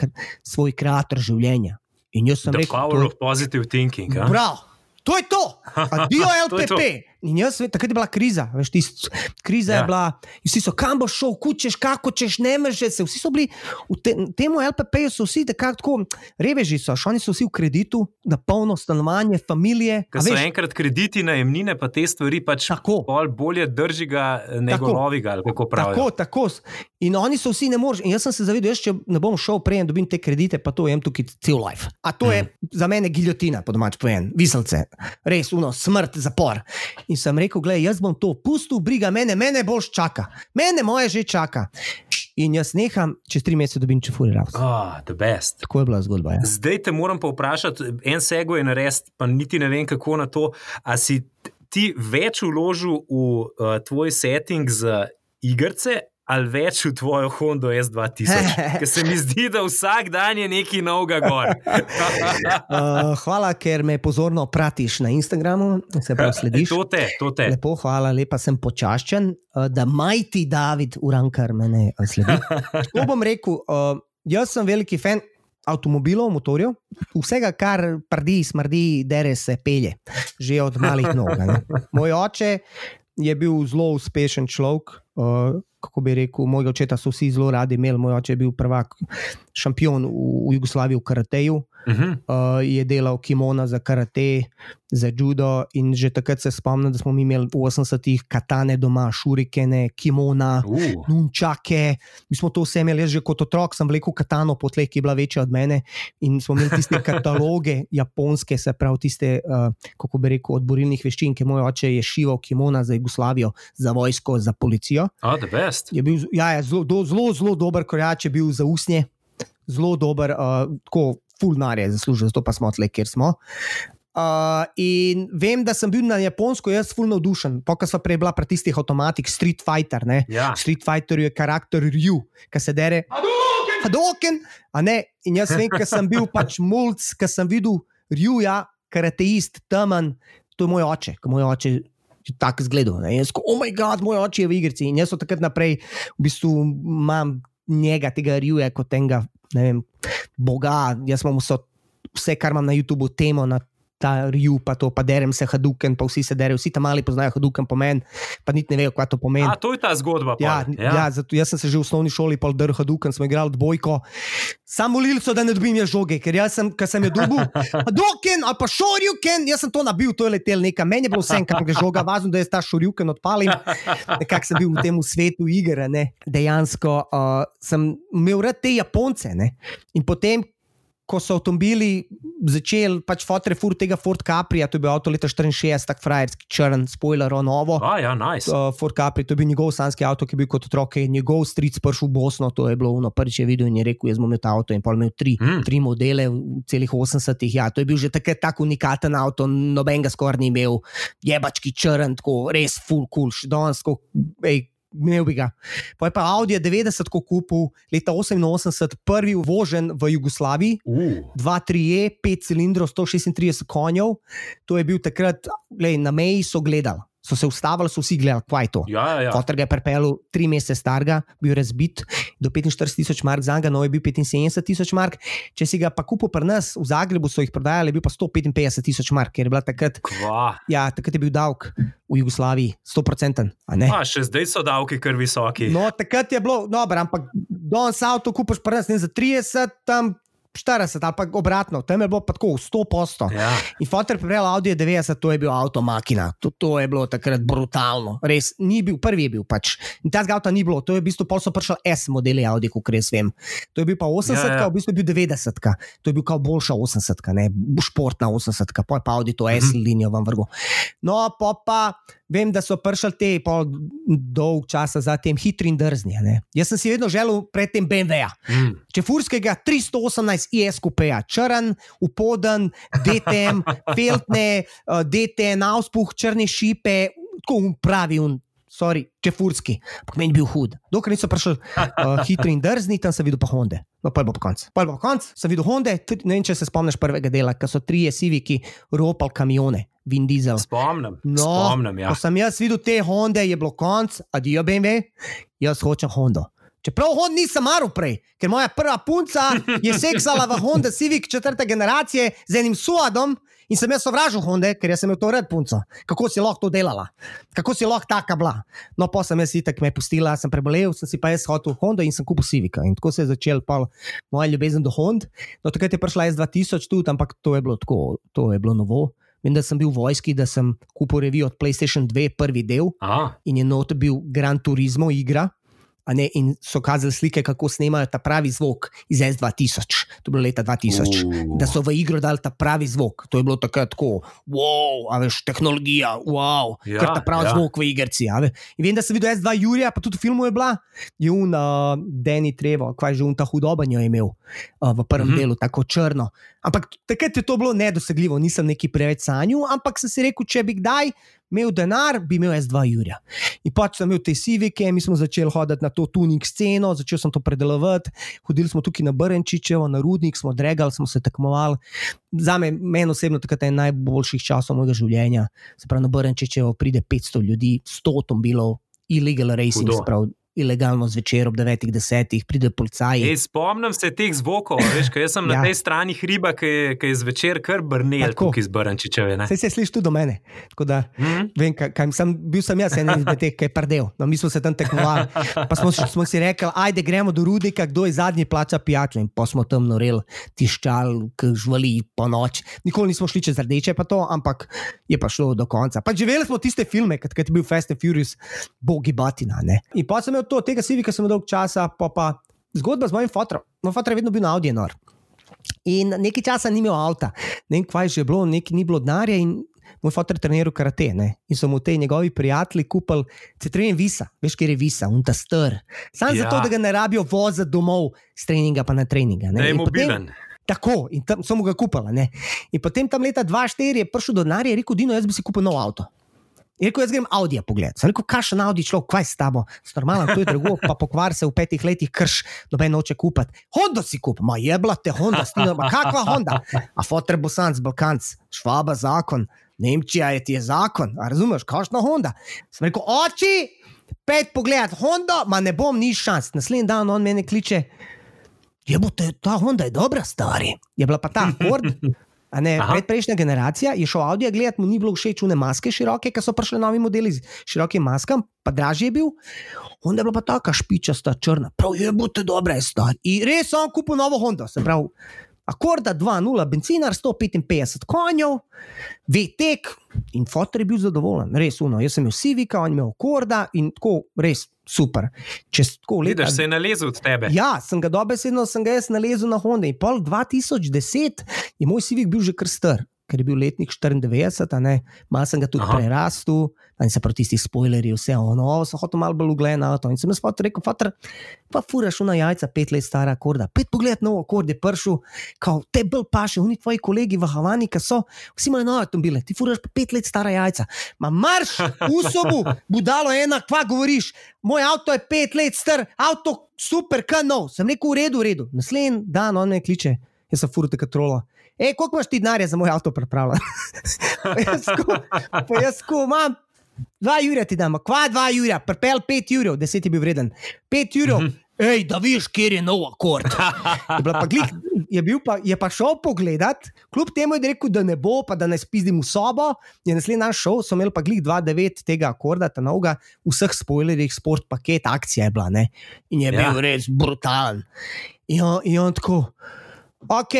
svoj kreator življenja. In jaz sem The rekel, power to, of positive thinking. Prav. To je to, adijo To je to. In jaz, ve- takrat je bila kriza, veš, tist, kriza Ja. je bila, vsi so, kam boš šel, kučeš, kako češ, ne mrže se. Vsi so bili v te, temu LPP-ju, so vsi tako, reveži so, oni so vsi v kreditu, na polno stanovanje, familije. Ker so veš, enkrat krediti, najemnine, pa te stvari pač Tako. bolje drži ga, ne Tako. goloviga, ali kako pravijo. Tako, tako. In oni so vsi ne moreš. In jaz sem se zavedel, jaz, če ne bom šel prej in dobim te kredite, pa to jem tukaj cel life. A to je za mene giljotina, po domač povem, viselce, res uno, smrt, zapor. In sem rekel, gledaj, jaz bom to pustil, briga mene, mene boš čaka, mene moje že čaka. In jaz neham, čez tri mesece dobim čefuri ravs. Ah, the best. Tako je bila zgodba. Ja. Zdaj te moram pa vprašati, en sego je narediti, pa niti ne vem, kako na to. A si ti več vložil v uh, tvoj setting za igrice ali več v tvojo Honda S2000? Ker se mi zdi, da vsak dan je nekaj novega gor. Uh, hvala, ker me pozorno pratiš na Instagramu, se pravi, slediš. to te, to te. Lepo, hvala, lepa sem počaščen, uh, da majti David Urankar mene uh, sledi. Tako bom rekel, uh, jaz sem veliki fan avtomobilov, motorjev, vsega, kar prdi, smrdi, dere se pelje, že od malih nog. a ne. Moj oče je bil zelo uspešen človek. Uh, kako bi rekel, mojega očeta so vsi zelo radi imeli. Moj oče je bil prvak, šampion v, v Jugoslaviji v karateju. Uh -huh. uh, je delal kimona za karate, za judo. In že takrat se spomnim, da smo imeli v 80-ih katane doma, šurikene, kimona, uh. nunčake. Mi smo to vse imeli, jaz že kot otrok sem vlekel katano po tleh, ki je bila večja od mene. In smo imeli tiste kataloge, japonske, se pravi, tiste, uh, kako bi rekel, od borilnih veščin, ki moj oče je šival kimona za Jugoslavijo, za vojsko, za policijo. Oh, the best. Je bil ja, je zelo, do, zelo, zelo dober korjač, je bil za usnje, zelo dober, uh, tako fulnare zaslužil, zato pa smo tle, kjer smo. Uh, in vem, da sem bil na Japonsko, jaz fulno navdušen. Pokaj smo prej bila pri tistih avtomatih, Street Fighter. Ne? Ja. Street Fighter je karakter Ryu, ki se dere. Hadoken! A ne, in jaz vem, ker sem bil pač mulj, ker sem videl Rjuja, karateist, temen, to je moj oče, ker moj oče. Tako zgledal. ne. Jaz, ko, oh, moj bog, moj oče je v igrici. In jaz od takrat naprej v bistvu imam njega, tega Rjuja, kot enega, ne vem, boga. Jaz imam vso, vse, kar imam na YouTubu, temo na ta Rju, pa to, pa derem se Haduken, pa vsi se derejo, vsi tam mali poznajo Haduken pomen, pa niti ne vejo, kaj to pomeni. A, to je ta zgodba. Ja, ja. ja zato, jaz sem se že v osnovni šoli pol drl Haduken, smo igrali dvojko. Sam molil so, da ne dobim jaz žoge, ker jaz sem, ko sem jo dobil, Haduken ali pa Šorjuken, jaz sem to nabil, to je letel nekam. Meni je bilo vse, kar gre žoga, važno, da jaz ta Šorjuken odpalim. Nekako sem bil v tem svetu igre. Ne. Dejansko uh, sem imel rad te Japonce. Ne. In potem, ko so avtomobili začeli, pač fotre fur tega Ford Capria, to je bil avto leta 64, tak frajerski črn, spoiler, novo. A, ja, nice. Uh, Ford Capri, to je bil njegov sanski avto, ki je bil kot otrok, in njegov stric prišel v Bosno, to je bilo ono prvič je videl in je rekel, jaz bom imel ta avto in pol imel tri, Mm. tri modele v celih 80-ih. Ja, to je bil že takrat tako unikaten avto, noben ga skoraj ni imel, jebački črn, tako res full cool, še danes, tako, ej, imel bi ga. Pa je pa Audi 90 ko kupil, leta 88, prvi uvožen v Jugoslaviji. Uh, 2-3E, 5 cilindrov, 136 konjev. To je bil takrat, glej, na meji so gledali, so se ustavili, so vsi gledali, kaj je to. ja, ja, ja. Fotor ga je pripeljal tri mesece starega, bil razbit do 45 tisoč mark, za njega nov je bil 75 tisoč mark. Če si ga pa kupil pri nas, v Zagrebu so jih prodajali, je bil pa 155 tisoč mark, ker je bila takrat, Kva. ja, takrat je bil davek v Jugoslaviji 100%. a ne? A, še zdaj so davki kar visoki. No, takrat je bilo dobro, ampak danes avto kupiš pri nas za 30, tam 40 ali pa obratno, tam je bilo pa tako 100 posto. Ja. In fotor prebral Audi 90, to je bil avto makina, to, to je bilo takrat brutalno. Res, ni bil, prvi je bil pač. In ta avta ni bilo, to je v bistvu pol so prišli S modeli Audi, kot res vem. To je bil pa 80, Ja, ja, ja. v bistvu je bil 90, to je bil kao boljša 80, ne športna 80, pa je pa Audi to S linijo vam vrgo. No, pa pa. Vem, da so prišli te pol dolg časa za tem hitri in drzni. ne. Jaz sem si vedno želel predtem BMW-ja. Mm. Čefurskega 318 ISQP-ja, črn, upoden, DTM, feltne, uh, DTM, auspuh, črne šipe, tako un pravi, un, sorry, čefurski, ampak meni je bil hud. Dokler niso prišli uh, hitri in drzni, tam sem videl pa Honda. No, bilo po koncu. Bilo po koncu, sem videl Honda, ne vem, če se spomniš prvega dela, ko so trije siviki ropali kamione, Vin Diesel. Spomnim, No, spomnim, ja. Ko sem jaz videl te Honda, je bilo konc, adijo BMW, jaz hočem Hondo. Čeprav Honda nisem maral prej, ker moja prva punca je seksala v Honda Civic četrte generacije z enim suadom in sem jaz sovražil Honda, ker sem imel to red punco. Kako si lahko to delala? Kako si lahko taka bila? No, pa sem jaz itak me pustila, sem prebolel, sem si pa jaz hotel Honda in sem kupil Civica. In tako se je začel pa moja ljubezen do Honda. No, takrat je prišla S2000 tudi, ampak to je bilo tako, to je bilo novo. Vem, da sem bil v vojski, da sem kupil revijo od PlayStation 2, prvi del, A, in je not bil Gran Turismo igra. Ne, in so kazali slike, kako snemajo ta pravi zvok iz S2000, to je bilo leta 2000, Uh. da so v igro dali ta pravi zvok. To je bilo takrat tako, wow, a veš, tehnologija, wow, Ja, ker ta pravi ja. zvok v igrici. In vem, da sem videl S2 Jurija, pa tudi v filmu je bila, je un uh, Danny Trevo, kaj že un ta hudobanjo je imel uh, v prvem Mhm. mm -hmm. delu, tako črno. Ampak takrat je to bilo nedosegljivo, nisem neki preveč sanjal, ampak sem si rekel, če bi kdaj imel denar, bi imel S2 Jurija. In pač sem imel te sivike, mi smo začeli hoditi na to tuning sceno, začel sem to predelovati, hodili smo tukaj na Brnčičevo, na Rudnik, smo dregali, smo se tekmovali. Za me, meni osebno, takrat je en najboljših časov mojega življenja. Se pravi, na Brnčičevo pride 500 ljudi, 100 avtomobilov, illegal racing, Hudo. se pravi, ilegalno zvečer ob 9-10, pride policaji. Ej, spomnim se teh zvokov, veš, kaj jaz sem ja. na tej strani hriba, ki je, ki je zvečer kar brnel tukaj iz Brnčičeve. Saj se sliši tudi do mene. Tako da, Mhm. Vem, kaj, kaj sem, bil sem jaz, en izmed teh, ki je prdel. No, mi smo se tam tekmovali. Pa smo, smo si rekli, ajde, gremo do rudnika, kdo je zadnji plača pijačo. In pa smo tam noreli, tiščali, k žvali po noč. Nikoli nismo šli čez rdeče, pa to, ampak je pa šlo do konca. Pa živeli smo tiste filme, kot je bil Fast and Furious, bogi batina. Ne? In pa sem imel to, tega sivika sem dolg časa, pa pa zgodba z mojim fotrom. Moj fotor je vedno bil na Audi nor. In nekaj časa ni imel avta, ne vem, kaj je že bilo, nekaj ni bilo denarja. Moj fotor je treniral karate ne? in so mu te njegovi prijatelji kupili citrin visa, veš, kje je visa, un ta str. Sam Ja. zato, da ga ne rabijo voziti domov s treninga pa na treninga. ne. Je potem- mobilen. Tako, in tam sem ga kupila. Ne? In potem tam leta 2004 je prišel do denarja in rekel: Dino, jaz bi si kupil nov avto. Rekel, jaz grem Audi pogled. Sem rekel, kakšen Audi človek, kaj s tabo, normalno, to je drugo, pa pokvar se v petih letih krš, noben noče kupiti. Honda si kup, ma je bila te Honda, stino, ma kakva Honda. A fotor bosanc, balkanc, švaba zakon, Nemčija je ti je zakon, a razumeš, kakšna Honda. Sem rekel, oči, pet pogled, Honda, ma ne bom ni šans. Naslednji dan on mene kliče. Je bo te, ta Honda je dobra, stari. Je bila pa ta Ford. A Ne, Aha. predprejšnja generacija je šel Audi gledati, mu ni bilo všeč une maske široke, ker so prišli novi modeli z širokim maskam, pa dražji je bil. Honda je bila pa taka špičasta, črna, prav je bote dobra, je star. In res sem kupil novo Honda, se pravi, Akorda 2.0, benzinar 155 konjev, VTEK in fotor je bil zadovoljen, res uno. Jaz sem imel Civica, on je imel Akorda in tako res super. Čez tako leta. Vidiš, se je nalezel od tebe. Ja, sem ga dobesedno, sem ga jaz nalezel na Honda. In pol 2010 je moj Civic bil že kar star, ker je bil letnik 94, a ne, malo sem ga tudi Aha. Prerastel, in se proti tistih spoilerji, vse ono, sem hotel malo bolj ugledati na to. In sem jaz fotor rekel, fotor, pa furaš na jajca, pet let stara akorda, pet pogled nov akord je pršel, kao te bolj paše, oni tvoji kolegi v Havani, ki so, vsi imajo nove avtomobile, ti furaš pa pet let stara jajca. Ma marš, v sobu, budalo ena, kva govoriš, moj avto je pet let star, avto super, kaj nov. Sem rekel, v redu, v redu. Naslednji dan on me kliče, jaz sem furute katrola. Ej, koliko imaš ti denarja za moj avto pripravljen? pa jaz ko, imam. Dva jurja ti damo, kva dva jurja, prepel pet jurjev, deset je bil vreden. Pet jurjev, hej, da vidiš, kje je nov akord. Je, pa glih, je, bil pa, je pa šel pogledat, kljub temu je rekel, da ne bo, pa da ne spizdim v sobo. Je naslednji dan šel, so imeli pa glih 2-9 tega akorda, ta novega, vseh spoilerjih, sport paket, akcija je bila, ne. In je Ja. bil res brutalen. In on, in on tako. Ok,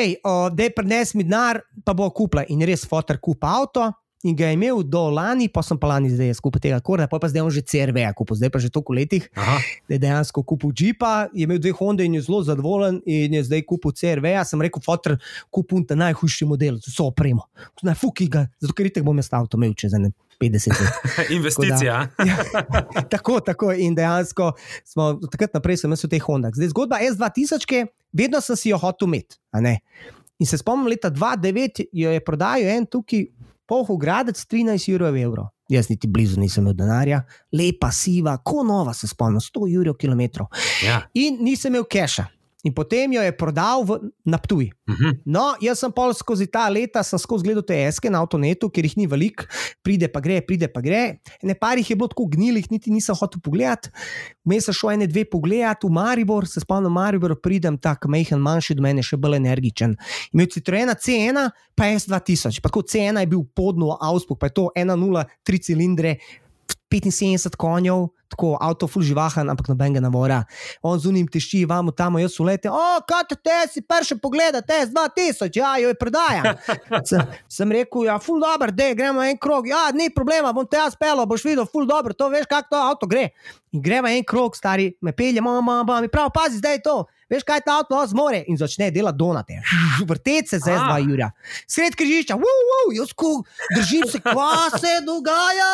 da je prines mi denar, pa bo kupila. In res fotor kupa avto. In ga je imel do lani, pa sem pa lani zdaj skupaj tega korda, pa pa zdaj on že CRV, kupil, zdaj pa že toliko letih, Aha. da je dejansko kupil Jeepa, je imel dve Honda in je zelo zadovoljen, in je zdaj kupil CRV. -ja. Sem rekel, fotor, kupim ta najhujši model, z vso opremo. Najfuki ga, zato ker itek bom jaz avto imel čez ene 50 let. Investicija. Ja, tako, tako. In dejansko smo takrat naprej sem jaz v teh Hondah. Zdaj, zgodba S2000, vedno sem si jo hotel imeti. In se spomnim, leta 2009 jo je prodajal en tukaj, polhu gradec 13 jurov evrov. Jaz niti blizu nisem imel denarja, lepa, siva, ko nova se spomnim, 100 jurov km. Ja. In nisem imel keša. In potem jo je prodal v, na Ptuj. Mhm. No, jaz sem pol skozi ta leta, sem skozi gledal te eske na avtonetu, ker jih ni veliko, pride pa gre, pride pa gre. Ne par jih je bilo tako gnilih, niti nisem hotel pogledati. Vmes sem šel ene dve pogledati v Maribor, se spomnim, v Maribor pridem tak majhen, manjši od mene, še bolj energičen. Imel Citroena C1, pa S2000, pa tako C1 je bil podno Auspuk, pa je to 1,03 cilindre. 75 konjev, tako avto, full živahen, ampak noben ga ne mora. On zunim tišči, vamo tam, jaz ulete, o, kaj te, si prši pogleda, te z 2000, ja, jo je prodajam. sem, sem rekel, ja, full dobro, da gremo en krog, ja, ni problema, bom te jaz pel, boš videl, full dobro, to veš, kako to avto gre. In gremo en krog, stari, me pelje, mama, mama, mi pravi, pazi, zdaj je to. Veš, kaj ta avto zmore in začne delati donate. Vrteti se za A. S2 Jurja. Sred križišča, wow, jaz ko držim se, kva se dogaja.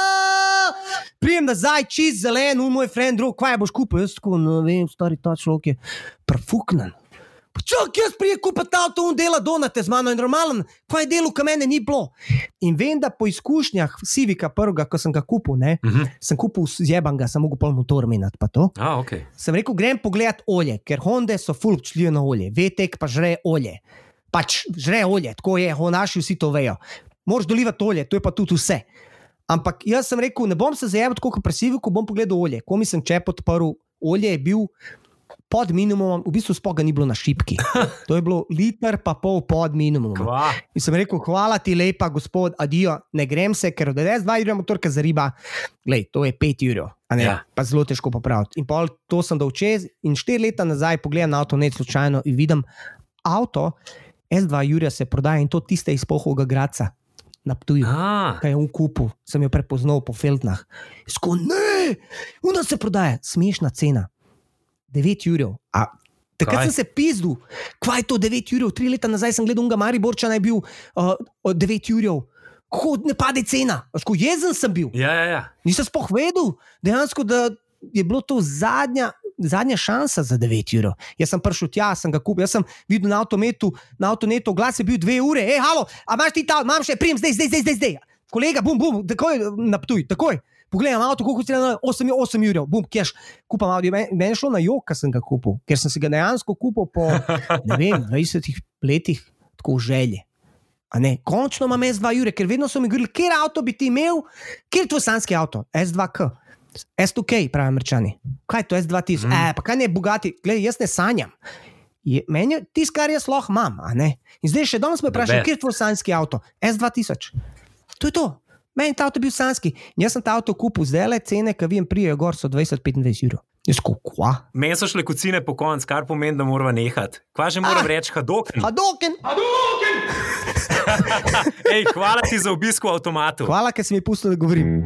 Prijem nazaj, čist zelen, un moj friend, drug, kvaj boš kupil, jaz tako, ne vem, stari ta človek je prfuknen. Pa Čak, jaz prijem kupiti avto, un dela donate z mano in normalen, kaj delo, ka mene ni bilo. In vem, da po izkušnjah Civika prvega, ko sem ga kupil, ne, Mhm. sem kupil zjebanga, sem mogel pol motor menjati, pa to. A, okay. Sem rekel, grem pogledat olje, ker Honda so full občutljive na olje, VTEK pa žre olje. Pač žre olje, tako je, honaši vsi to vejo. Moraš dolivati olje, to je pa tudi vse. Ampak jaz sem rekel, ne bom se zajel tako kot presivi, ko bom pogledal olje. Ko mi sem čep odprl, olje je bil pod minimumom, v bistvu spoga ni bilo na šipki. To je bilo liter pa pol pod minimumom. Kva. In sem rekel, hvala ti lepa, gospod, adijo, ne grem se, ker od 2 jurja motorka za riba, glej, to je 5 jurjev, a ne, Ja. pa zelo težko popraviti. In pol to sem dal čez in 4 leta nazaj pogledam na avto, ne slučajno in vidim avto, S2 jurja se prodaja in to tiste iz pohovega graca. Na Ptuju, A, kaj je v kupu, sem jo prepoznal po Feldnah. Sko, ne, unda se prodaja, smešna cena. 9 jurjev. A takrat Kaj? sem se pizdil, kaj je to 9 jurjev, tri leta nazaj sem gledal unga Mariborča, naj bil uh, 9 jurjev. Kako ne pade cena, Ško, jezen sem bil. ja, ja, ja. Nisem spoh vedel, dejansko, da je bilo to zadnja, zadnja šansa za 9 ur. Jaz sem prišel tja, sem ga kupil, jaz sem videl na avtometu, na avtometu oglas je bil 2 ure, hej, halo, a imaš ti ta, imam še, prijem zdaj, zdaj, zdaj, zdaj, zdaj. Kolega, bum, bum, takoj naptuj, takoj. Pogledam avto, koliko je na 8, 8 ur, bum, kješ, kupam avto. Meni meni je šlo na jog, ker sem ga kupil, ker sem si ga dejansko kupil po vem, 20 letih, tako v želji. Končno imam S2 ure, ker vedno so mi govorili, kje avto bi ti imel, kje je tvoj sanski avto, S2K. S2K, pravi američani. Kaj je to S2000? Mm. E, pa kaj ne bogati, gledaj, jaz ne sanjam. Je, meni je tisto, kar jaz lahko imam. In zdaj še danes me vprašajo, kje je tvoj sanski avto? S2000. To je to. Meni je ta avto bil sanski. In jaz sem ta avto kupil, zdaj le cene, ki vem, prijejo gor, so 20-25 ur. Jaz? Meni so šle kocine po konc, kar pomeni, da moramo nehati. Kva že moram Ah. reči, hadoken. Hadoken! Ej, hvala ti za obisk v avtomatu. Hvala, ker si mi pustil, da govorim.